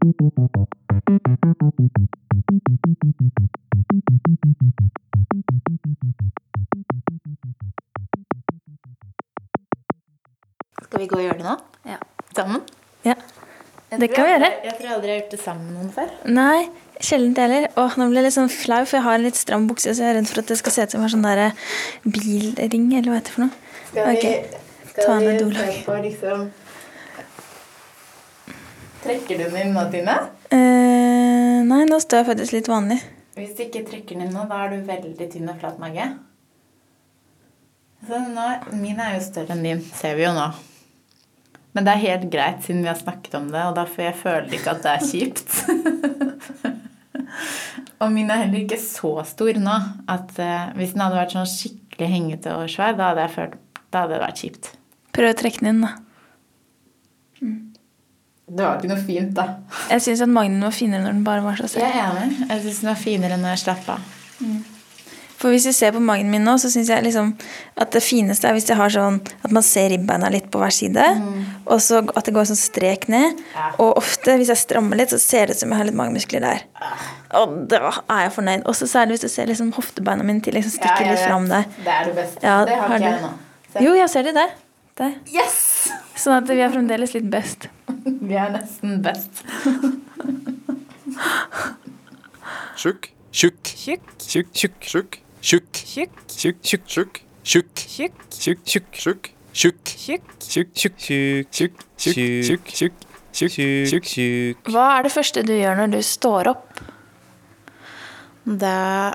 Skal vi gå og gjøre det nå? Ja. Sammen? ja. Det kan vi gjøre. Jeg tror aldri har gjort det sammen med noen før. Nei, sjelden jeg heller. Åh, nå ble jeg litt sånn flau, for jeg har en litt stram bukse, så jeg er redd for at det skal se ut som jeg har sånn derre bilring, eller hva heter det for noe. Skal vi, okay. skal vi se på liksom Trekker du nå, Tine? Eh, nei, nå står jeg faktisk litt vanlig. Hvis du ikke trekker nå, da er du veldig tynn og flat mage. Så nå, min er jo større enn din, ser vi jo nå. Men det er helt greit siden vi har snakket om det, og derfor jeg føler ikke at det er kjipt. og min er heller ikke så stor nå at eh, hvis den hadde vært sånn skikkelig hengete og svær, da hadde jeg følt da hadde det vært kjipt. Prøv å trekke den inn, da. Det var ikke noe fint, da. Jeg syns at magen var finere når den bare var så Jeg sterk. er enig. Jeg syns den var finere når jeg slapp av. For hvis du ser på magen min nå, så syns jeg liksom at det fineste er hvis jeg har sånn at man ser ribbeina litt på hver side, og så at det går sånn strek ned. Ja. Og ofte, hvis jeg strammer litt, så ser det ut som jeg har litt magemuskler der. Og da er jeg fornøyd. Også særlig hvis du ser liksom hoftebeina mine til liksom stikker litt fram der. Det er det beste. Ja, det har ikke jeg nå. Jo, jeg ser det der. der. Yes! Sånn at vi er fremdeles litt best. Vi er nesten best. Tjukk. Tjukk. Tjukk, Tjukk. Tjukk. Tjukk. Tjukk. tjukk, Tjukk. Tjukk. Tjukk. Tjukk. tjukk, Tjukk. Tjukk. Tjukk. Tjukk. tjukk. Tjukk. Tjukk. Tjukk. Hva er det første du gjør når du står opp? Da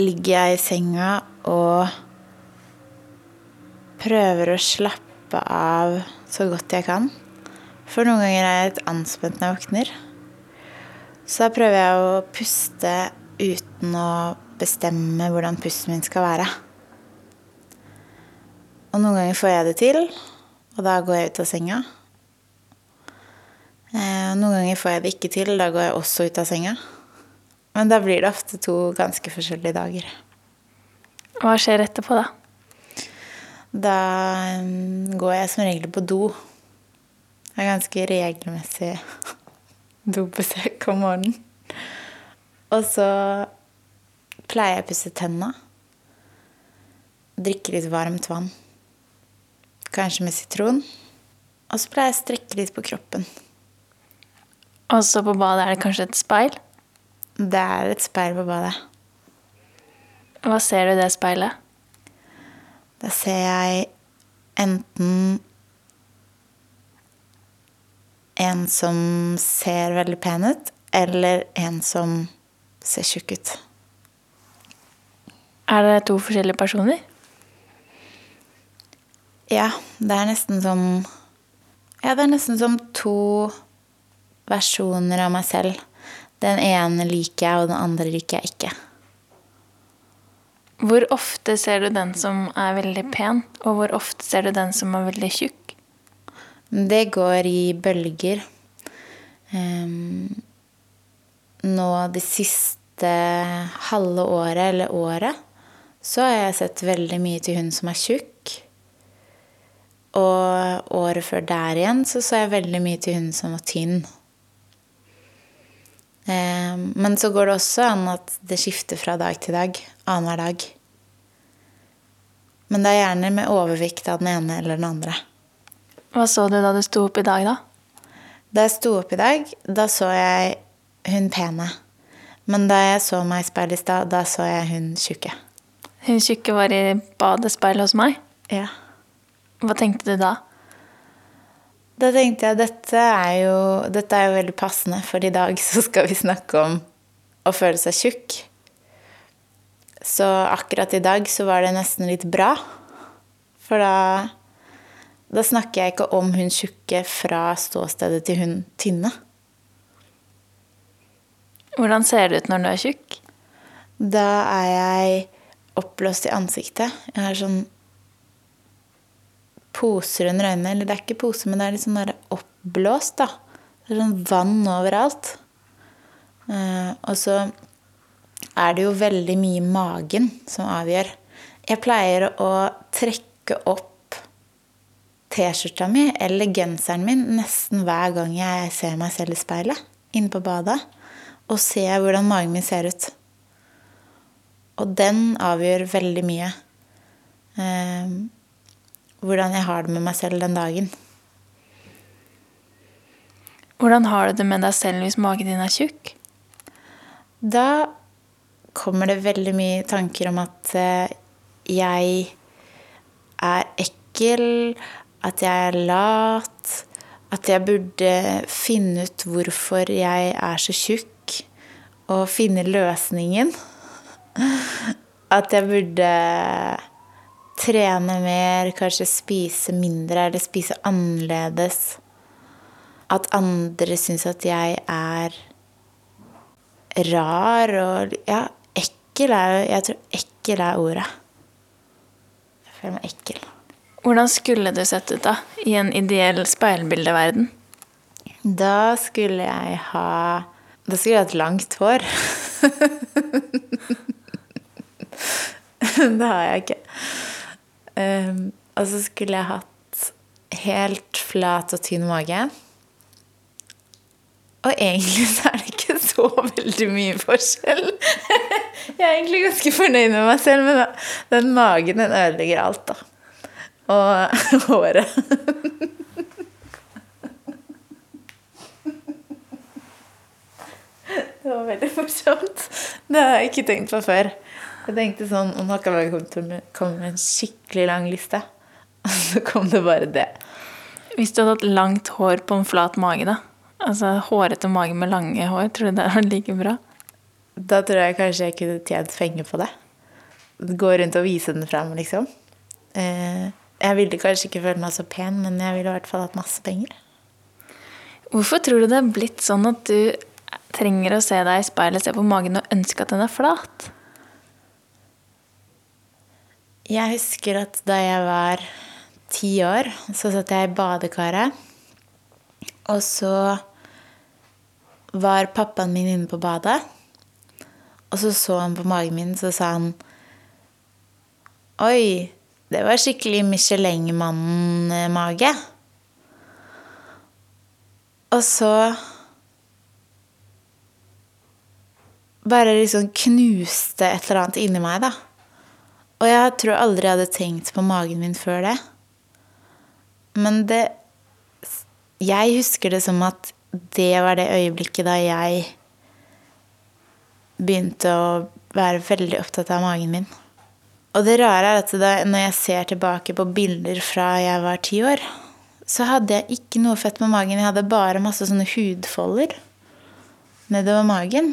ligger jeg i senga og prøver å slappe av så godt jeg kan. For noen ganger er jeg litt anspent når jeg våkner. Så da prøver jeg å puste uten å bestemme hvordan pusten min skal være. Og noen ganger får jeg det til, og da går jeg ut av senga. Og Noen ganger får jeg det ikke til, da går jeg også ut av senga. Men da blir det ofte to ganske forskjellige dager. Hva skjer etterpå, da? Da mm, går jeg som regel på do. Jeg har ganske regelmessig dobesøk om morgenen. Og så pleier jeg å pusse tenna. Drikke litt varmt vann. Kanskje med sitron. Og så pleier jeg å strekke litt på kroppen. Og så på badet er det kanskje et speil? Det er et speil på badet. Hva ser du i det speilet? Da ser jeg enten en som ser veldig pen ut, eller en som ser tjukk ut. Er det to forskjellige personer? Ja, det er nesten som Ja, det er nesten som to versjoner av meg selv. Den ene liker jeg, og den andre liker jeg ikke. Hvor ofte ser du den som er veldig pen, og hvor ofte ser du den som er veldig tjukk? Det går i bølger. Um, nå det siste halve året, eller året, så har jeg sett veldig mye til hun som er tjukk. Og året før der igjen så så jeg veldig mye til hun som var tynn. Ehm, men så går det også an at det skifter fra dag til dag. Annenhver dag. Men det er gjerne med overvikt av den ene eller den andre. Hva så du da du sto opp i dag, da? Da jeg sto opp i dag, da så jeg hun pene. Men da jeg så meg i speilet i stad, da så jeg hun tjukke. Hun tjukke var i badespeilet hos meg. Ja. Hva tenkte du da? Da tenkte jeg dette er jo, dette er jo veldig passende, for i dag så skal vi snakke om å føle seg tjukk. Så akkurat i dag så var det nesten litt bra. For da, da snakker jeg ikke om hun tjukke fra ståstedet til hun tynne. Hvordan ser det ut når du er tjukk? Da er jeg oppblåst i ansiktet. Jeg har sånn poser under øynene. Eller det er ikke poser, men det er litt sånn oppblåst, da. Det er sånn vann overalt. Uh, og så er det jo veldig mye magen som avgjør. Jeg pleier å trekke opp T-skjorta mi eller genseren min nesten hver gang jeg ser meg selv i speilet inne på badet, og ser hvordan magen min ser ut. Og den avgjør veldig mye eh, hvordan jeg har det med meg selv den dagen. Hvordan har du det med deg selv hvis magen din er tjukk? Da kommer det veldig mye tanker om at eh, jeg er ekkel, at jeg er lat, at jeg burde finne ut hvorfor jeg er så tjukk, og finne løsningen. At jeg burde trene mer, kanskje spise mindre eller spise annerledes. At andre syns at jeg er rar og Ja, ekkel er jo Jeg tror ekkel er ordet. Jeg føler meg ekkel. Hvordan skulle du sett ut da, i en ideell speilbildeverden? Da skulle jeg ha Da skulle jeg ha et langt hår. det har jeg ikke. Um, og så skulle jeg hatt helt flat og tynn mage. Og egentlig så er det ikke så veldig mye forskjell. Jeg er egentlig ganske fornøyd med meg selv, men den magen den ødelegger alt, da. Og håret. Det var veldig morsomt. Det har jeg ikke tenkt på før. Jeg tenkte sånn Nå kan vi komme med en skikkelig lang liste. Og så kom det bare det. Hvis du hadde hatt langt hår på en flat mage, da? Altså hårete mage med lange hår, tror du det hadde vært like bra? Da tror jeg kanskje jeg kunne tjent penger på det. Gå rundt og vise den fram, liksom. Eh, jeg ville kanskje ikke føle meg så pen, men jeg ville i hvert fall hatt masse penger. Hvorfor tror du det er blitt sånn at du trenger å se deg i speilet, se på magen og ønske at den er flat? Jeg husker at da jeg var ti år, så satt jeg i badekaret. Og så var pappaen min inne på badet. Og så så han på magen min, så sa han Oi, det var skikkelig Michelin-mannen-mage. Og så bare liksom knuste et eller annet inni meg, da. Og jeg tror aldri jeg hadde tenkt på magen min før det. Men det Jeg husker det som at det var det øyeblikket da jeg begynte å være veldig opptatt av magen min. Og det rare er at da, når jeg ser tilbake på bilder fra jeg var ti år, så hadde jeg ikke noe fett på magen. Jeg hadde bare masse sånne hudfolder nedover magen.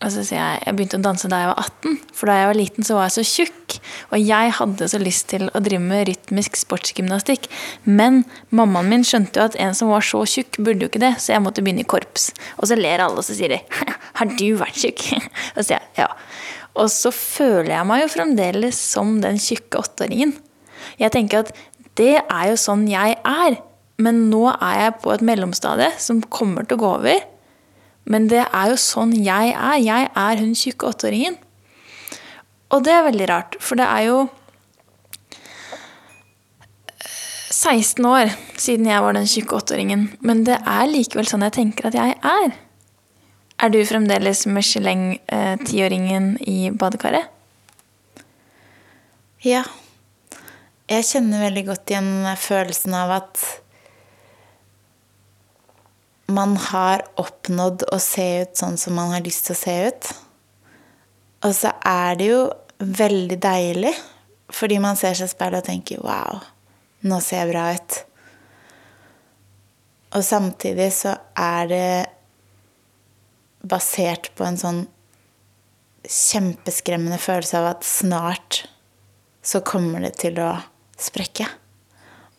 Og så sier jeg jeg begynte å danse da jeg var 18, for da jeg var liten så var jeg så tjukk. Og jeg hadde så lyst til å drive med rytmisk sportsgymnastikk. Men mammaen min skjønte jo at en som var så tjukk, burde jo ikke det, så jeg måtte begynne i korps. Og så ler alle, og så sier de 'Har du vært tjukk?' Og så sier jeg ja. Og så føler jeg meg jo fremdeles som den tjukke åtteåringen. Jeg tenker at det er jo sånn jeg er. Men nå er jeg på et mellomstadie som kommer til å gå over. Men det er jo sånn jeg er. Jeg er hun tjukke åtteåringen. Og det er veldig rart, for det er jo 16 år siden jeg var den tjukke åtteåringen. Men det er likevel sånn jeg tenker at jeg er. Er du fremdeles Michelin-tiåringen i badekaret? Ja. Jeg kjenner veldig godt igjen følelsen av at man har oppnådd å se ut sånn som man har lyst til å se ut. Og så er det jo veldig deilig, Fordi man ser seg i speilet og tenker 'wow, nå ser jeg bra ut'. Og samtidig så er det basert på en sånn kjempeskremmende følelse av at snart så kommer det til å sprekke.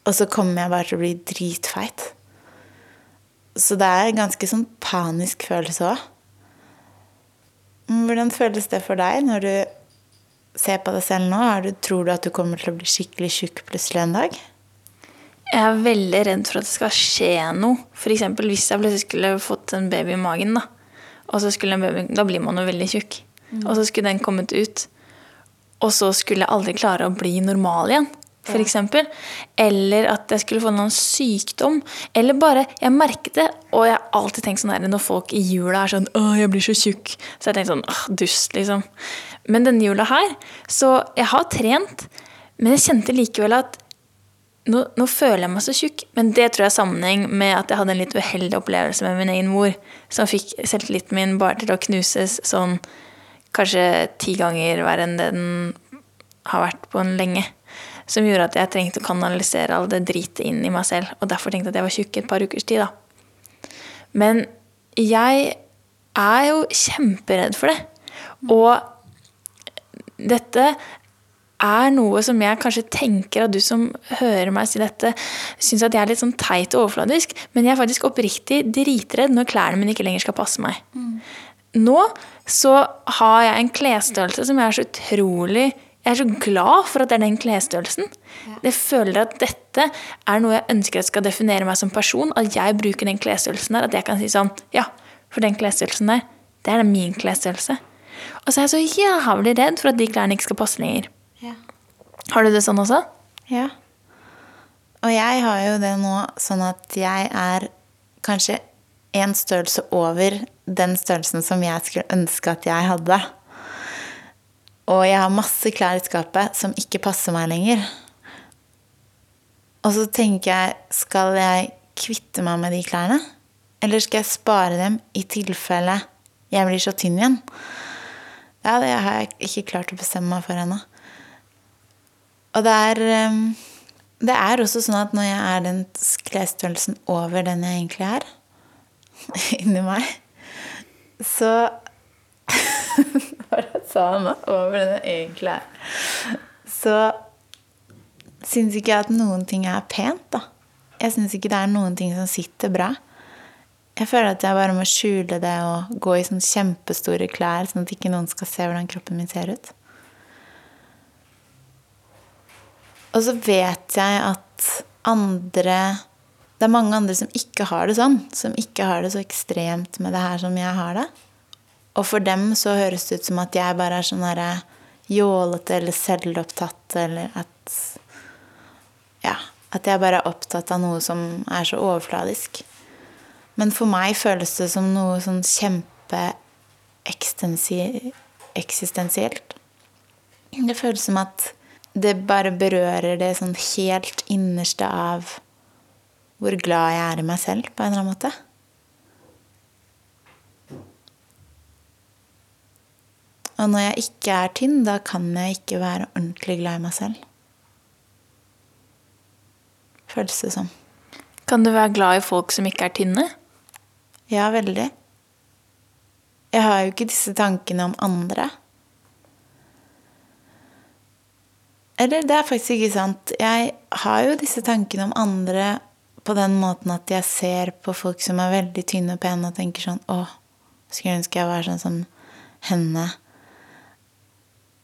Og så kommer jeg bare til å bli dritfeit. Så det er en ganske sånn panisk følelse òg. Hvordan føles det for deg når du ser på deg selv nå? Er du, tror du at du kommer til å bli skikkelig tjukk plutselig en dag? Jeg er veldig redd for at det skal skje noe. F.eks. hvis jeg plutselig skulle fått en baby i magen. Da og så skulle en baby, da blir man jo veldig tjukk. Og så skulle den kommet ut. Og så skulle jeg aldri klare å bli normal igjen. Eksempel. Eller at jeg skulle få noen sykdom. Eller bare Jeg merket det, og jeg har alltid tenkt sånn her når folk i jula er sånn 'Å, jeg blir så tjukk'. Så jeg tenkte sånn Åh, dust, liksom. Men denne jula her Så jeg har trent, men jeg kjente likevel at nå, nå, føler jeg meg så tjukk, men det tror jeg er sammenheng med at jeg hadde en litt uheldig opplevelse med min egen mor, som fikk selvtilliten min bare til å knuses sånn kanskje ti ganger verre enn det den har vært på en lenge. Som gjorde at jeg trengte å kanalisere all det dritet inn i meg selv, og derfor tenkte jeg at jeg var tjukk i et par ukers tid. da. Men jeg er jo kjemperedd for det. Og dette er noe som jeg kanskje tenker at du som hører meg si dette, syns at jeg er litt sånn teit og overfladisk, men jeg er faktisk oppriktig dritredd når klærne mine ikke lenger skal passe meg. Mm. Nå så har jeg en klesstørrelse som jeg er så utrolig jeg er så glad for at det er den klesstørrelsen. Ja. Jeg føler at dette er noe jeg ønsker at skal definere meg som person. At jeg bruker den klesstørrelsen der. At jeg kan si sånn Ja, for den klesstørrelsen der, det er min klesstørrelse. Og så er jeg så jævlig redd for at de klærne ikke skal passe lenger. Ja. Har du det sånn også? Ja. Og jeg har jo det nå sånn at jeg er kanskje en størrelse over den størrelsen som jeg skulle ønske at jeg hadde. Og jeg har masse klær i skapet som ikke passer meg lenger. Og så tenker jeg Skal jeg kvitte meg med de klærne? Eller skal jeg spare dem i tilfelle jeg blir så tynn igjen? Ja, det har jeg ikke klart å bestemme meg for ennå. Og det er ehm, Det er også sånn at når jeg er den klesstørrelsen over den jeg egentlig er, inni meg, så Hva var det jeg sa nå? Over den det egentlig er. Så syns ikke jeg at noen ting er pent, da. Jeg syns ikke det er noen ting som sitter bra. Jeg føler at jeg bare må skjule det og gå i sånne kjempestore klær, sånn at ikke noen skal se hvordan kroppen min ser ut. Og så vet jeg at andre Det er mange andre som ikke har det sånn. Som ikke har det så ekstremt med det her som jeg har det. Og for dem så høres det ut som at jeg bare er sånn herre jålete eller selvopptatt, eller at Ja. At jeg bare er opptatt av noe som er så overfladisk. Men for meg føles det som noe sånn kjempeeksistensielt. Det føles som at det bare berører det sånn helt innerste av hvor glad jeg er i meg selv, på en eller annen måte. Og når jeg ikke er tynn, da kan jeg ikke være ordentlig glad i meg selv. Føles det som. Kan du være glad i folk som ikke er tynne? Ja, veldig. Jeg har jo ikke disse tankene om andre. Eller det er faktisk ikke sant. Jeg har jo disse tankene om andre på den måten at jeg ser på folk som er veldig tynne og pene, og tenker sånn Å, skulle ønske jeg var sånn som henne.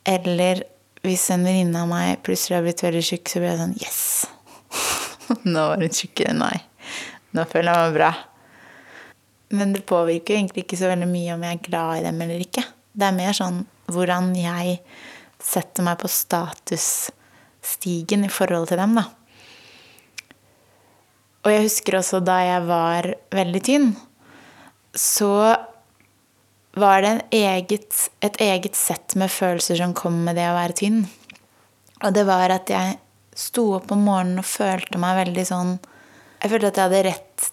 Eller hvis en venninne av meg plutselig har blitt veldig tjukk, så blir jeg sånn Yes! Nå var hun tjukkere enn meg. Nå føler jeg meg bra. Men det påvirker egentlig ikke så veldig mye om jeg er glad i dem eller ikke. Det er mer sånn hvordan jeg setter meg på statusstigen i forhold til dem, da. Og jeg husker også da jeg var veldig tynn, så var det eget, et eget sett med følelser som kom med det å være tynn. Og det var at jeg sto opp om morgenen og følte meg veldig sånn Jeg følte at jeg hadde rett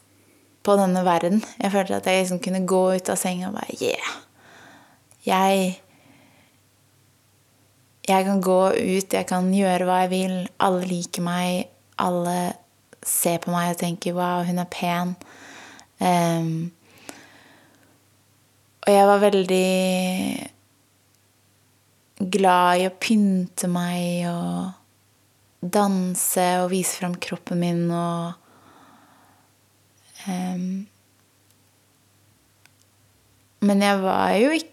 på denne verden. Jeg følte at jeg liksom kunne gå ut av senga og bare Yeah! Jeg jeg kan gå ut, jeg kan gjøre hva jeg vil. Alle liker meg. Alle ser på meg og tenker 'wow, hun er pen'. Em, og jeg var veldig glad i å pynte meg og danse og vise fram kroppen min og um, Men jeg var jo ikke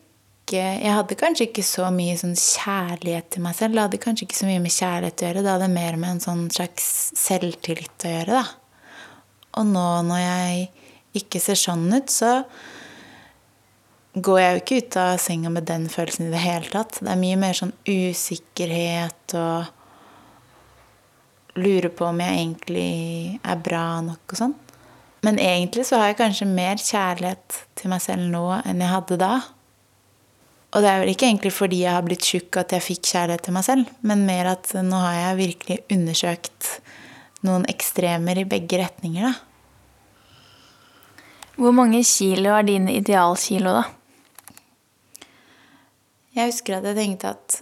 Jeg hadde kanskje ikke så mye sånn kjærlighet til meg selv. Det hadde kanskje ikke så mye med kjærlighet å gjøre. Det hadde mer med en sånn slags selvtillit å gjøre, da. Og nå når jeg ikke ser sånn ut, så går jeg jo ikke ut av senga med den følelsen i det hele tatt. Det er mye mer sånn usikkerhet og lure på om jeg egentlig er bra nok og sånn. Men egentlig så har jeg kanskje mer kjærlighet til meg selv nå enn jeg hadde da. Og det er vel ikke egentlig fordi jeg har blitt tjukk at jeg fikk kjærlighet til meg selv, men mer at nå har jeg virkelig undersøkt noen ekstremer i begge retninger, da. Hvor mange kilo er dine idealkilo, da? Jeg husker at jeg tenkte at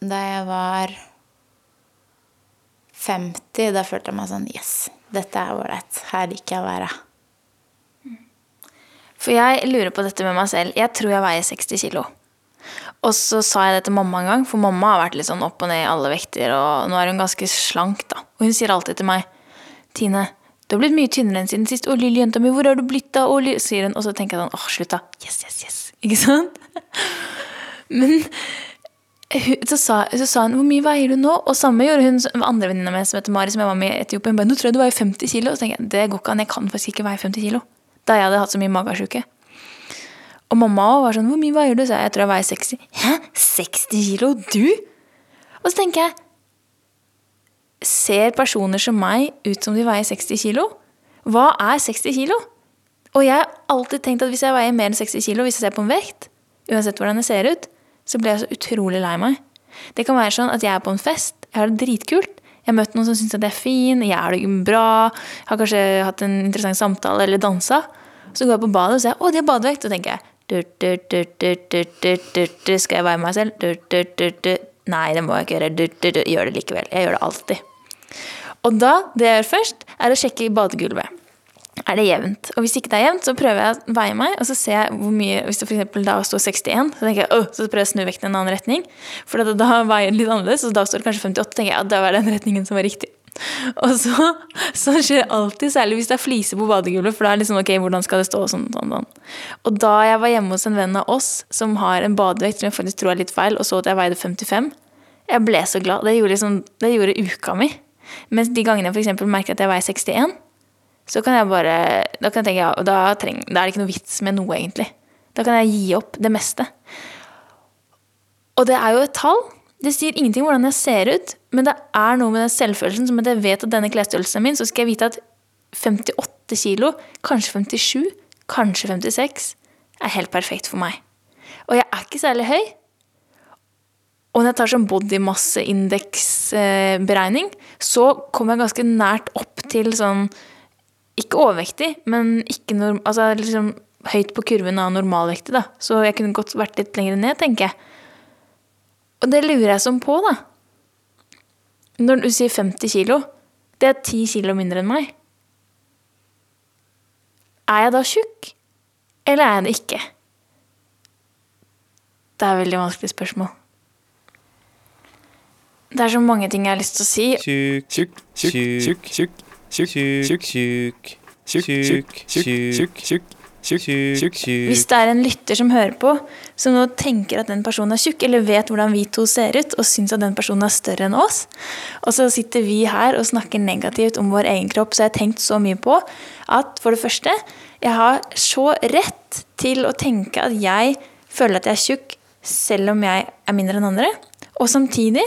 da jeg var 50, da følte jeg meg sånn Yes, dette er ålreit. Her liker jeg å være. For jeg lurer på dette med meg selv. Jeg tror jeg veier 60 kilo. Og så sa jeg det til mamma en gang, for mamma har vært litt sånn opp og ned i alle vekter, og nå er hun ganske slank, da. Og hun sier alltid til meg Tine, du har blitt mye tynnere enn siden sist. Å, lille jenta mi, hvor har du blitt hun. Og så tenker jeg sånn, åh, slutt da. Yes, yes, yes. Ikke sant? Men så sa, så sa hun, hvor mye veier du nå? Og samme gjorde hun med andre venninna mi som heter Mari, som jeg var med i Etiopia. Hun bare, nå tror jeg du veier 50 kilo. Så tenker jeg, det går ikke an, jeg kan faktisk ikke veie 50 kilo. Da jeg hadde hatt så mye magesjuke. Og mamma var sånn, hvor mye veier du? Så jeg tror jeg veier 60. Hæ? 60 kilo? Du? Og så tenker jeg, ser personer som meg ut som de veier 60 kilo? Hva er 60 kilo? Og jeg har alltid tenkt at hvis jeg veier mer enn 60 kilo, hvis jeg ser på en vekt, uansett hvordan jeg ser ut, så ble jeg så utrolig lei meg. Det kan være sånn at jeg er på en fest, jeg har det dritkult. Jeg har møtt noen som syns at jeg er fin, jeg har det bra, jeg har kanskje hatt en interessant samtale eller dansa. Så går jeg på badet og ser å, de har badevekt. Og tenker jeg Skal jeg veie meg selv? Nei, det må jeg ikke gjøre. Gjør det likevel. Jeg gjør det alltid. Og da, det jeg gjør først, er å sjekke badegulvet. Er det jevnt? Og hvis ikke det er jevnt, så prøver jeg å veie meg, og så ser jeg hvor mye Hvis det f.eks. da står 61, så tenker jeg, «Åh», så prøver jeg å snu vekten i en annen retning. For da, da veier den litt annerledes, og da står det kanskje 58, tenker jeg at da var den retningen som var riktig. Og så, så skjer det alltid, særlig hvis det er fliser på badegulvet, for da er det liksom ok, hvordan skal det stå og sånn, sånn, sånn. Og da jeg var hjemme hos en venn av oss som har en badevekt som jeg faktisk tror er litt feil, og så at jeg veide 55, jeg ble så glad. Det gjorde, liksom, det gjorde uka mi. Mens de gangene jeg for eksempel merker at jeg veier 61, så kan jeg bare Da kan jeg tenke, ja, da, treng, da er det ikke noe vits med noe, egentlig. Da kan jeg gi opp det meste. Og det er jo et tall. Det sier ingenting om hvordan jeg ser ut, men det er noe med den selvfølelsen som at jeg vet at denne klesstørrelsen min, så skal jeg vite at 58 kilo, kanskje 57, kanskje 56, er helt perfekt for meg. Og jeg er ikke særlig høy. Og når jeg tar sånn bodymasseindeksberegning, så kommer jeg ganske nært opp til sånn Ikke overvektig, men ikke norm, altså liksom høyt på kurven av normalvektig. da. Så jeg kunne godt vært litt lenger ned, tenker jeg. Og det lurer jeg som på, da. Når du sier 50 kilo, det er 10 kilo mindre enn meg. Er jeg da tjukk, eller er jeg det ikke? Det er et veldig vanskelig spørsmål. Det er så mange ting jeg har lyst til å si. tjukk, tjukk, tjukk, tjukk, tjukk, tjukk, tjukk, tjukk, tjukk, tjukk, tjukk, tjukk, tjukk, Hvis det er en lytter som hører på, som nå tenker at den personen er tjukk, eller vet hvordan vi to ser ut, og syns at den personen er større enn oss, og så sitter vi her og snakker negativt om vår egen kropp, så jeg har tenkt så mye på at for det første, jeg har så rett til å tenke at jeg føler at jeg er tjukk selv om jeg er mindre enn andre, og samtidig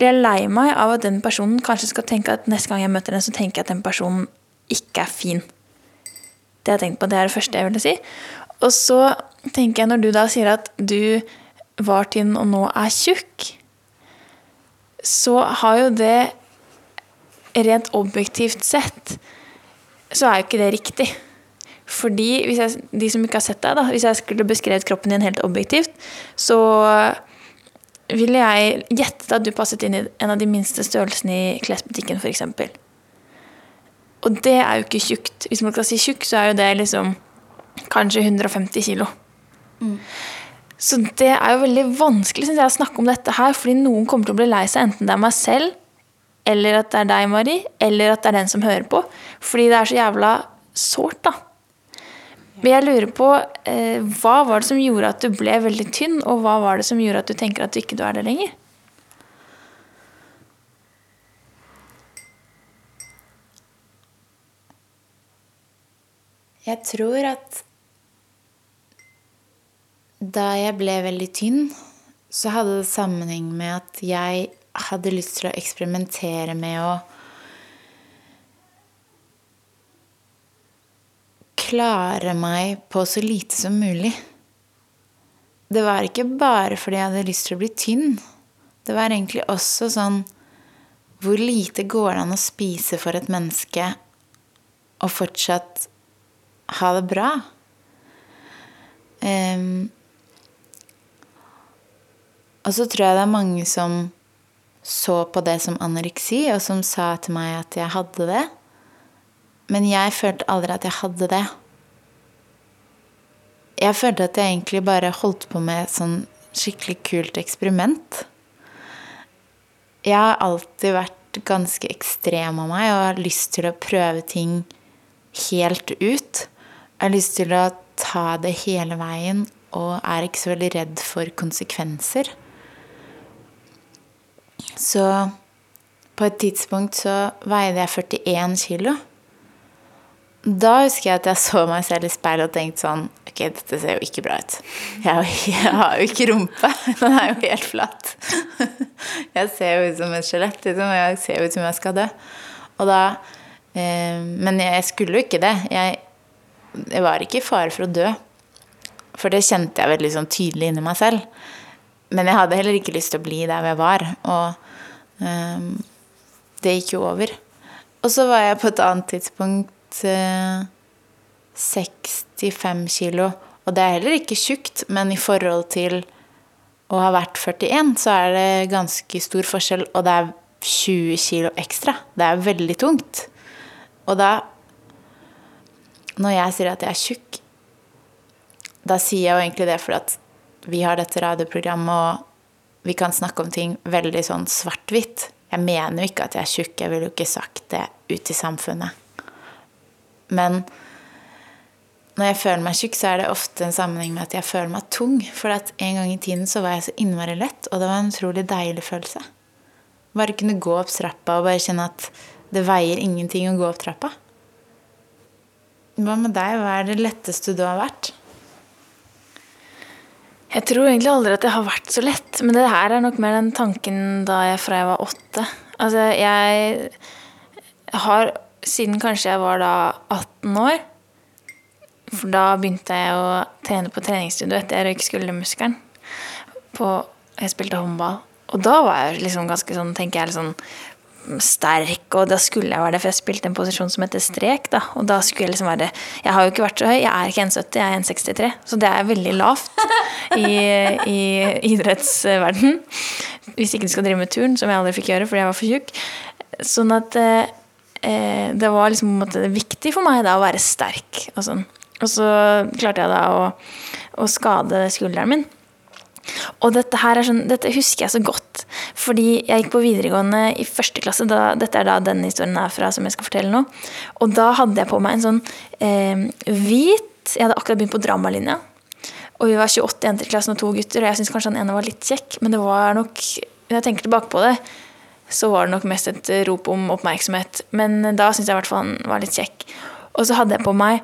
blir jeg lei meg av at den personen kanskje skal tenke at neste gang jeg møter den, så tenker jeg at den personen ikke er fin. Det jeg tenkt på, det er det første jeg ville si. Og så tenker jeg, når du da sier at du var tynn og nå er tjukk, så har jo det rent objektivt sett så er jo ikke det riktig. Fordi jeg, de som ikke har sett deg, da, hvis jeg skulle beskrevet kroppen din helt objektivt, så ville jeg gjettet at du passet inn i en av de minste størrelsene i klesbutikken, f.eks. Og det er jo ikke tjukt. Hvis man skal si tjukk, så er jo det liksom kanskje 150 kilo. Så det er jo veldig vanskelig synes jeg, å snakke om dette her, fordi noen kommer til å bli lei seg, enten det er meg selv, eller at det er deg, Mari, eller at det er den som hører på. Fordi det er så jævla sårt, da. Men jeg lurer på eh, hva var det som gjorde at du ble veldig tynn, og hva var det som gjorde at du tenker at du ikke er det lenger? Jeg tror at da jeg ble veldig tynn, så hadde det sammenheng med at jeg hadde lyst til å eksperimentere med å klare meg på så lite som mulig. Det var ikke bare fordi jeg hadde lyst til å bli tynn. Det var egentlig også sånn Hvor lite går det an å spise for et menneske og fortsatt ha det bra? Um, og så tror jeg det er mange som så på det som anoreksi, og som sa til meg at jeg hadde det. Men jeg følte aldri at jeg hadde det. Jeg følte at jeg egentlig bare holdt på med et sånn skikkelig kult eksperiment. Jeg har alltid vært ganske ekstrem av meg og har lyst til å prøve ting helt ut. Jeg har lyst til å ta det hele veien og er ikke så veldig redd for konsekvenser. Så på et tidspunkt så veide jeg 41 kilo. Da husker jeg at jeg så meg selv i speilet og tenkte sånn Ok, dette ser jo ikke bra ut. Jeg, jeg har jo ikke rumpe. Den er jo helt flat. Jeg ser jo ut som et skjelett. Liksom. Jeg ser jo ut som jeg skal dø. Og da eh, Men jeg skulle jo ikke det. Jeg, jeg var ikke i fare for å dø. For det kjente jeg veldig sånn tydelig inni meg selv. Men jeg hadde heller ikke lyst til å bli der jeg var. Og eh, det gikk jo over. Og så var jeg på et annet tidspunkt eh, 65 kilo. Og det er heller ikke tjukt, men i forhold til å ha vært 41, så er det ganske stor forskjell. Og det er 20 kilo ekstra. Det er veldig tungt. Og da Når jeg sier at jeg er tjukk, da sier jeg jo egentlig det fordi at vi har dette radioprogrammet, og vi kan snakke om ting veldig sånn svart-hvitt. Jeg mener jo ikke at jeg er tjukk, jeg ville jo ikke sagt det ut i samfunnet. Men når jeg føler meg tjukk, så er det ofte en sammenheng med at jeg føler meg tung. For en gang i tiden så var jeg så innmari lett, og det var en utrolig deilig følelse. Bare kunne gå opp trappa og bare kjenne at det veier ingenting å gå opp trappa. Hva med deg? Hva er det letteste du har vært? Jeg tror egentlig aldri at det har vært så lett, men det her er nok mer den tanken da jeg fra jeg var åtte. Altså, jeg har siden kanskje jeg var da 18 år For da begynte jeg å trene på treningsstudio etter jeg røyk skuldermuskelen. Jeg spilte håndball. Og da var jeg liksom ganske sånn, tenker jeg, sånn sterk, og da skulle jeg være det, for jeg spilte en posisjon som heter strek. da, og da skulle Jeg liksom være Jeg har jo ikke vært så høy, jeg er ikke 1,70, jeg er 1,63, så det er veldig lavt i, i idrettsverden. Hvis ikke du skal drive med turn, som jeg aldri fikk gjøre fordi jeg var for tjukk. Sånn at eh, det var liksom måte viktig for meg da å være sterk. Og sånn. Og så klarte jeg da å, å skade skulderen min. Og dette her er sånn, dette husker jeg så godt, fordi jeg gikk på videregående i første klasse. Da, dette er da denne historien er fra som jeg skal fortelle nå. Og da hadde jeg på meg en sånn eh, hvit Jeg hadde akkurat begynt på dramalinja. Og vi var 28 jenter i klassen og to gutter, og jeg syns kanskje han ene var litt kjekk, men det var nok jeg tenker tilbake på det, så var det nok mest et rop om oppmerksomhet. Men da syns jeg i hvert fall han var litt kjekk. Og så hadde jeg på meg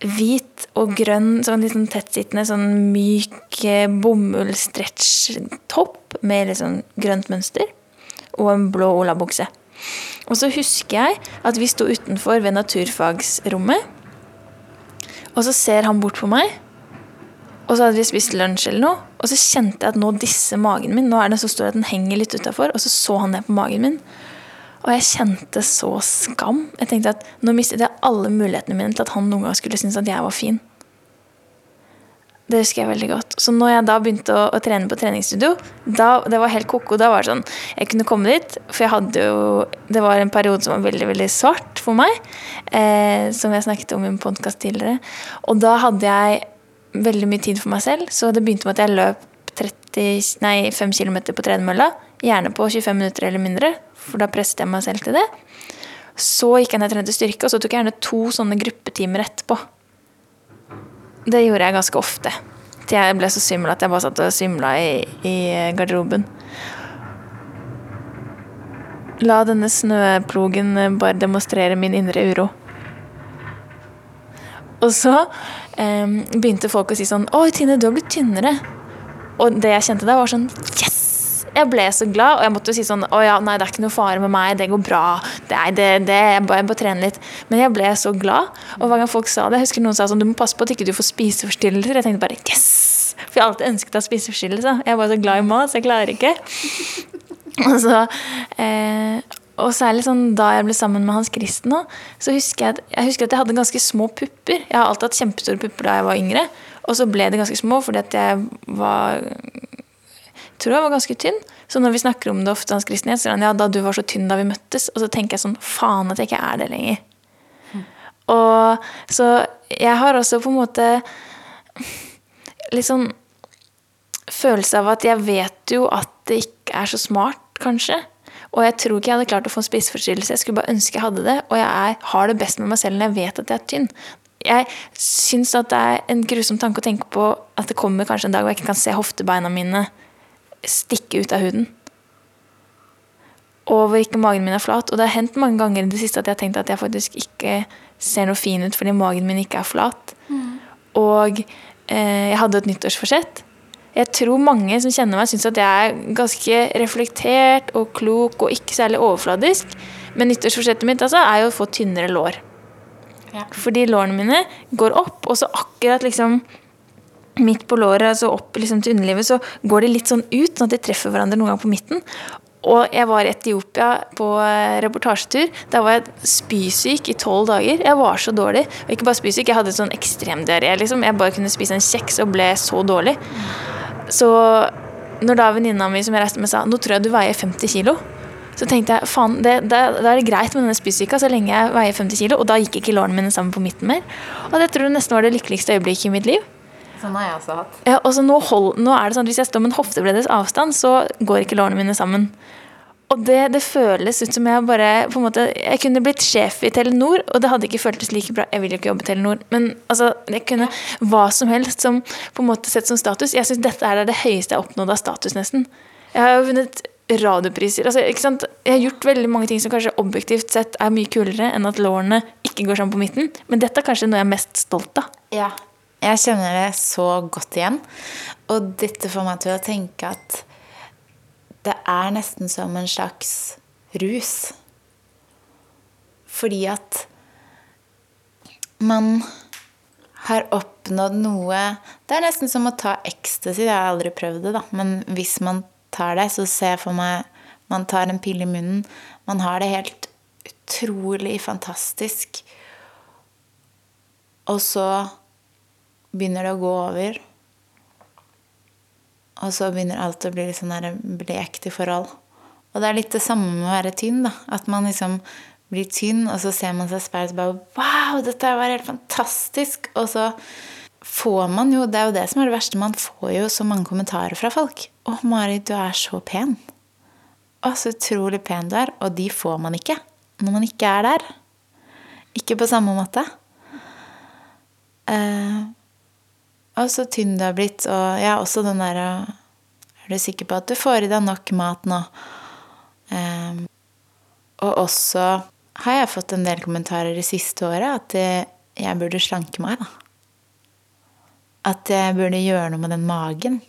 hvit og grønn, sånn litt sånn tettsittende, sånn myk eh, bomull-stretch-topp med litt sånn grønt mønster. Og en blå olabukse. Og så husker jeg at vi sto utenfor ved naturfagsrommet. Og så ser han bort på meg. Og så hadde vi spist lunsj eller noe. Og så kjente jeg at nå disser magen min. Nå er den så stor at den henger litt utafor. Og så så han ned på magen min. Og jeg kjente så skam. Jeg tenkte at nå mistet jeg alle mulighetene mine til at han noen gang skulle synes at jeg var fin. Det husker jeg veldig godt. Så når jeg da begynte å, å trene på treningsstudio, da, det var helt ko-ko. Da var det sånn Jeg kunne komme dit, for jeg hadde jo Det var en periode som var veldig, veldig svart for meg. Eh, som jeg snakket om i en podkast tidligere. Og da hadde jeg veldig mye tid for meg selv, så det begynte med at jeg løp 30, nei, 5 km på tredemølla. Gjerne på 25 minutter eller mindre, for da presset jeg meg selv til det. Så gikk jeg ned og trente styrke, og så tok jeg gjerne to sånne gruppetimer etterpå. Det gjorde jeg ganske ofte. Til jeg ble så svimmel at jeg bare satt og svimla i, i garderoben. La denne snøplogen bare demonstrere min indre uro. Og så um, begynte folk å si sånn Oi, Tine, du har blitt tynnere. Og det jeg kjente da, var sånn Yes! Jeg ble så glad, og jeg måtte jo si sånn Å ja, nei, det er ikke noe fare med meg, det går bra. Nei, det, det, jeg bare, bare trene litt. Men jeg ble så glad. Og hver gang folk sa det, jeg husker noen sa sånn Du må passe på at ikke du får spiseforstyrrelser. Jeg tenkte bare Yes! For jeg har alltid ønsket å ha spiseforstyrrelse. Jeg er bare så glad i mat, så jeg klarer ikke. Og så eh, og særlig sånn da jeg ble sammen med Hans Kristen òg, så husker jeg, at, jeg husker at jeg hadde ganske små pupper. Jeg har alltid hatt kjempestore pupper da jeg var yngre, og så ble de ganske små fordi at jeg var tror jeg var ganske tynn. Så når vi snakker om det ofte, Hans Kristen, så sier han ja, da du var så tynn da vi møttes. Og så tenker jeg sånn faen at jeg ikke er det lenger. Og så jeg har også på en måte litt sånn følelse av at jeg vet jo at det ikke er så smart, kanskje. Og jeg tror ikke jeg hadde klart å få en spiseforstyrrelse. Jeg skulle bare ønske jeg hadde det. Og jeg er, har det best med meg selv når jeg vet at jeg er tynn. Jeg syns at det er en grusom tanke å tenke på at det kommer kanskje en dag hvor jeg ikke kan se hoftebeina mine stikke ut av huden. Og hvor ikke magen min er flat. Og det har hendt mange ganger i det siste at jeg har tenkt at jeg faktisk ikke ser noe fin ut fordi magen min ikke er flat. Og eh, jeg hadde et nyttårsforsett. Jeg tror mange som kjenner meg, syns at jeg er ganske reflektert og klok og ikke særlig overfladisk. Men nyttårsforsettet mitt altså, er jo å få tynnere lår. Ja. Fordi lårene mine går opp, og så akkurat liksom midt på låret, altså opp liksom til underlivet, så går de litt sånn ut, sånn at de treffer hverandre noen gang på midten. Og jeg var i Etiopia på eh, reportasjetur. Da var jeg spysyk i tolv dager. Jeg var så dårlig. Og ikke bare spysyk, jeg hadde sånn ekstremdiaré. Liksom. Jeg bare kunne spise en kjeks og ble så dårlig. Så når da venninna mi som jeg reiste med sa nå tror jeg du veier 50 kilo, så tenkte jeg faen, da er det greit med denne spysyka så lenge jeg veier 50 kilo. Og da gikk ikke lårene mine sammen på midten mer. Og det tror jeg nesten var det lykkeligste øyeblikket i mitt liv. Sånn har jeg også hatt. Ja, og så nå, hold, nå er det sånn at Hvis jeg står med en hoftebreddes avstand, så går ikke lårene mine sammen. Og det, det føles ut som jeg bare på en måte, Jeg kunne blitt sjef i Telenor, og det hadde ikke føltes like bra. Jeg vil jo ikke jobbe i Telenor, men altså, jeg kunne hva som helst som på en måte sett som status. Jeg syns dette er det høyeste jeg har oppnådd av status, nesten. Jeg har jo vunnet radiopriser. Altså, ikke sant? Jeg har gjort veldig mange ting som kanskje objektivt sett er mye kulere enn at lårene ikke går sammen på midten, men dette er kanskje noe jeg er mest stolt av. Ja. Jeg kjenner det så godt igjen. Og dette får meg til å tenke at det er nesten som en slags rus. Fordi at man har oppnådd noe Det er nesten som å ta ecstasy. Jeg har aldri prøvd det, da. Men hvis man tar det, så ser jeg for meg Man tar en pille i munnen. Man har det helt utrolig fantastisk. Og så begynner det å gå over. Og så begynner alt å bli litt sånn blekt i forhold. Og det er litt det samme med å være tynn. da. At man liksom blir tynn, og så ser man seg i speilet og bare Wow, dette var helt fantastisk! Og så får man jo Det er jo det som er det verste. Man får jo så mange kommentarer fra folk. 'Å, Mari, du er så pen.' Å, så utrolig pen du er. Og de får man ikke når man ikke er der. Ikke på samme måte. Eh, og så tynn du har blitt. Og ja, også den derre Er du sikker på at du får i deg nok mat nå? Um, og også har jeg fått en del kommentarer det siste året at eh, jeg burde slanke meg, da. At jeg burde gjøre noe med den magen.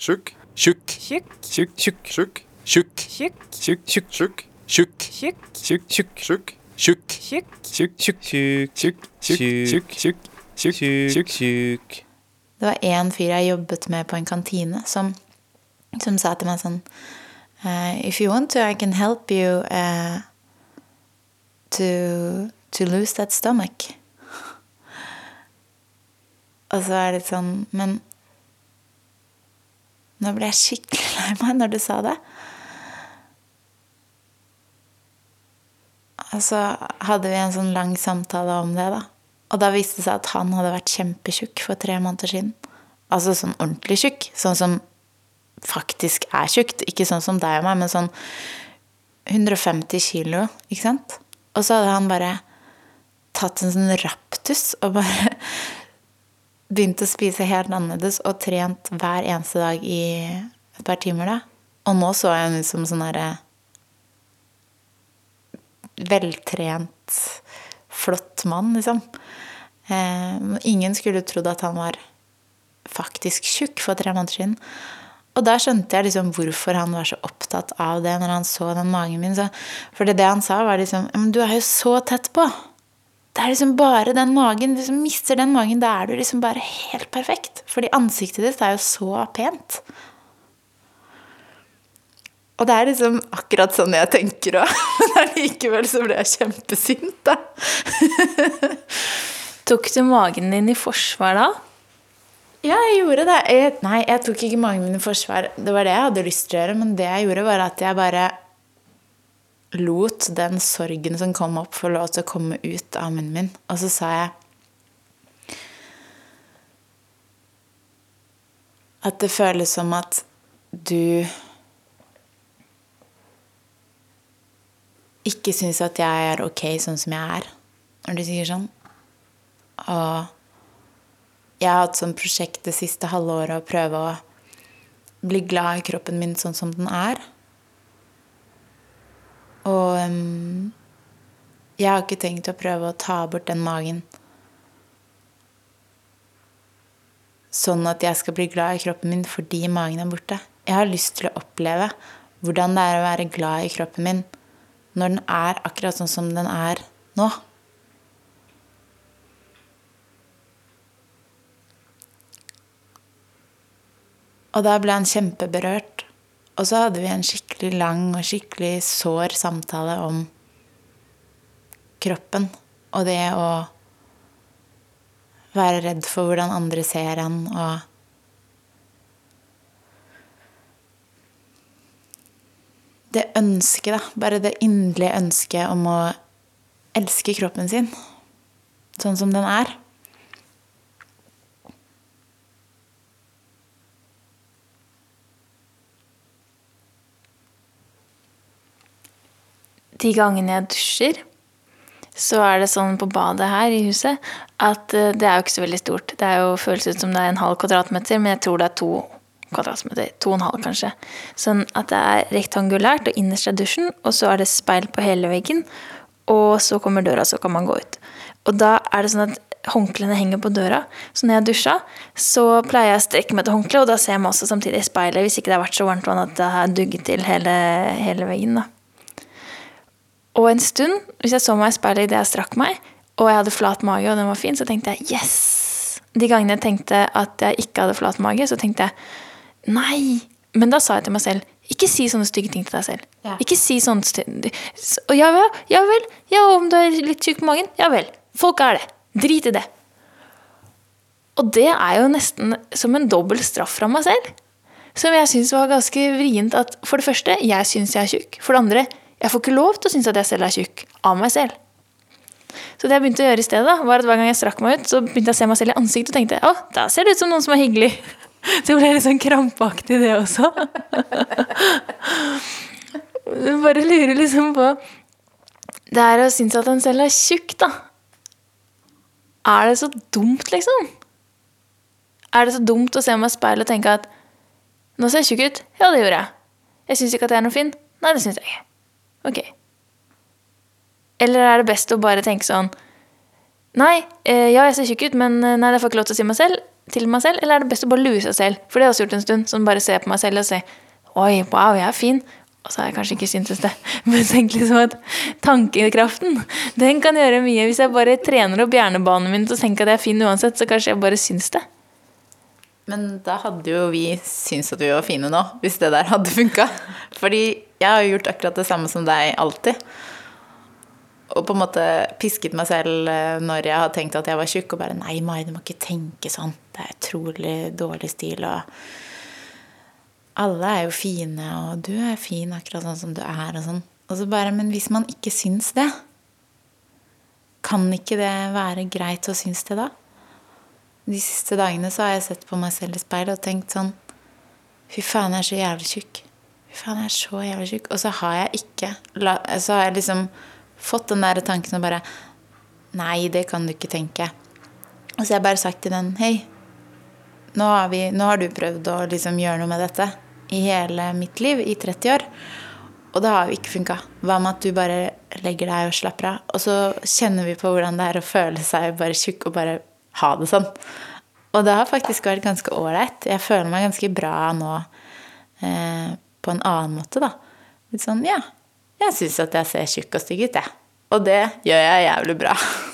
Tjukk. Tjukk. Tjukk, Tjukk. Tjukk. Tjukk. Tjukk. tjukk, Tjukk. Tjukk. Tjukk. Tjukk. tjukk, Tjukk. Tjukk. Tjukk. Tjukk. tjukk. Tjukk. Tjukk. Tjukk. Tjukk. Tjukk. Tjukk. Tjukk. Det var én fyr jeg jobbet med på en kantine, som, som sa til meg sånn eh, If you want to, I can help you uh, to, to lose that stomach. Og så er det litt sånn Men Nå ble jeg skikkelig lei meg når du sa det. Og så hadde vi en sånn lang samtale om det, da. Og da viste det seg at han hadde vært kjempetjukk for tre måneder siden. Altså sånn ordentlig tjukk. Sånn som faktisk er tjukt. Ikke sånn som deg og meg, men sånn 150 kilo, ikke sant? Og så hadde han bare tatt en sånn raptus og bare begynt å spise helt annerledes og trent hver eneste dag i et par timer, da. Og nå så jeg ham ut som sånn derre veltrent, flott mann, liksom. Eh, ingen skulle trodd at han var faktisk tjukk for tre måneder siden. Og da skjønte jeg liksom hvorfor han var så opptatt av det når han så den magen min. For det han sa, var liksom Men du er jo så tett på. Det er liksom bare den magen. Hvis du mister den magen, da er du liksom bare helt perfekt. Fordi ansiktet ditt er jo så pent. Og det er liksom akkurat sånn jeg tenker òg. Men likevel så ble jeg kjempesint, da. Tok du magen din i forsvar da? Ja, jeg gjorde det. Jeg, nei, jeg tok ikke magen min i forsvar. Det var det jeg hadde lyst til å gjøre. Men det jeg gjorde, var at jeg bare lot den sorgen som kom opp, få lov til å komme ut av munnen min. Og så sa jeg At det føles som at du ikke syns at jeg er ok sånn som jeg er, når du sier sånn. Og jeg har hatt sånn prosjekt det siste halve året å prøve å bli glad i kroppen min sånn som den er. Og um, jeg har ikke tenkt å prøve å ta bort den magen. Sånn at jeg skal bli glad i kroppen min fordi magen er borte. Jeg har lyst til å oppleve hvordan det er å være glad i kroppen min når den er akkurat sånn som den er nå. Og da ble han kjempeberørt. Og så hadde vi en skikkelig lang og skikkelig sår samtale om kroppen. Og det å være redd for hvordan andre ser en, og Det ønsket, da. Bare det inderlige ønsket om å elske kroppen sin sånn som den er. De gangene jeg dusjer, så er det sånn på badet her i huset at eh, det er jo ikke så veldig stort. Det er jo føles ut som det er en halv kvadratmeter, men jeg tror det er to kvadratmeter. To og en halv, kanskje. Sånn at det er rektangulært, og innerst er dusjen, og så er det speil på hele veggen. Og så kommer døra, så kan man gå ut. Og da er det sånn at håndklærne henger på døra. Så når jeg dusja, så pleier jeg å strekke meg til håndkleet, og da ser jeg meg også samtidig i speilet, hvis ikke det har vært så varmt vann at det har dugget til hele, hele veggen. da. Og en stund, hvis jeg så meg i speilet idet jeg strakk meg, og jeg hadde flat mage, og den var fin, så tenkte jeg yes! De gangene jeg tenkte at jeg ikke hadde flat mage, så tenkte jeg nei! Men da sa jeg til meg selv ikke si sånne stygge ting til deg selv. Ja. Ikke si sånne Og ja vel, ja vel, ja om du er litt tjukk på magen, ja vel. Folk er det. Drit i det. Og det er jo nesten som en dobbel straff fra meg selv. Som jeg syns var ganske vrient at for det første, jeg syns jeg er tjukk. For det andre, jeg får ikke lov til å synes at jeg selv er tjukk av meg selv. Så det jeg begynte å gjøre i stedet, da, var at hver gang jeg strakk meg ut, så begynte jeg å se meg selv i ansiktet og tenkte å, da ser det ut som noen som er hyggelig. Så jeg ble litt sånn krampaktig, det også. Jeg bare lurer liksom på Det er å synes at en selv er tjukk, da. Er det så dumt, liksom? Er det så dumt å se meg i speilet og tenke at nå ser jeg tjukk ut? Ja, det gjorde jeg. Jeg syns ikke at jeg er noe fin? Nei, det syns jeg ikke. Ok. Eller er det best å bare tenke sånn Nei, eh, ja, jeg ser tjukk ut, men eh, nei, det får ikke lov til å si meg selv, til meg selv. Eller er det best å bare lure seg selv? For det har jeg også gjort en stund. Sånn bare se på meg selv og si Oi, wow, jeg er fin. Og så har jeg kanskje ikke syntes det. Men tenk liksom at tankekraften, den kan gjøre mye. Hvis jeg bare trener opp hjernebanen min til å tenke at jeg er fin uansett, så kanskje jeg bare syns det. Men da hadde jo vi syntes at vi var fine nå, hvis det der hadde funka. Fordi jeg har jo gjort akkurat det samme som deg alltid. Og på en måte pisket meg selv eh, når jeg har tenkt at jeg var tjukk, og bare Nei, Mai, du må ikke tenke sånn. Det er utrolig dårlig stil. Og alle er jo fine, og du er fin akkurat sånn som du er, og sånn. Og så bare, Men hvis man ikke syns det, kan ikke det være greit å synes det da? De siste dagene så har jeg sett på meg selv i speilet og tenkt sånn Fy faen, jeg er så jævlig tjukk. Fy faen, jeg er så jævlig tjukk. Og så har jeg ikke Så har jeg liksom fått den der tanken og bare Nei, det kan du ikke tenke. Og så har jeg bare sagt til den Hei, nå har, vi, nå har du prøvd å liksom gjøre noe med dette i hele mitt liv, i 30 år. Og det har jo ikke funka. Hva med at du bare legger deg og slapper av? Og så kjenner vi på hvordan det er å føle seg bare tjukk og bare ha det sånn. Og det har faktisk vært ganske ålreit. Jeg føler meg ganske bra nå eh, på en annen måte, da. Litt sånn ja, jeg syns at jeg ser tjukk og stygg ut, jeg. Og det gjør jeg jævlig bra.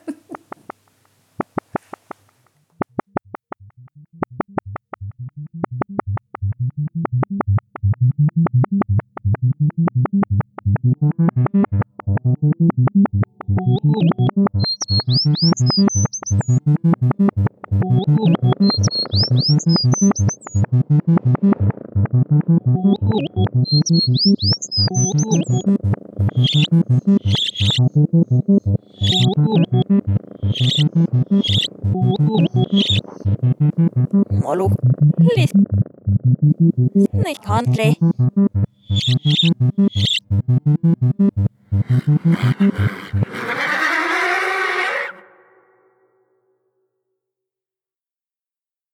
Snikhandlig.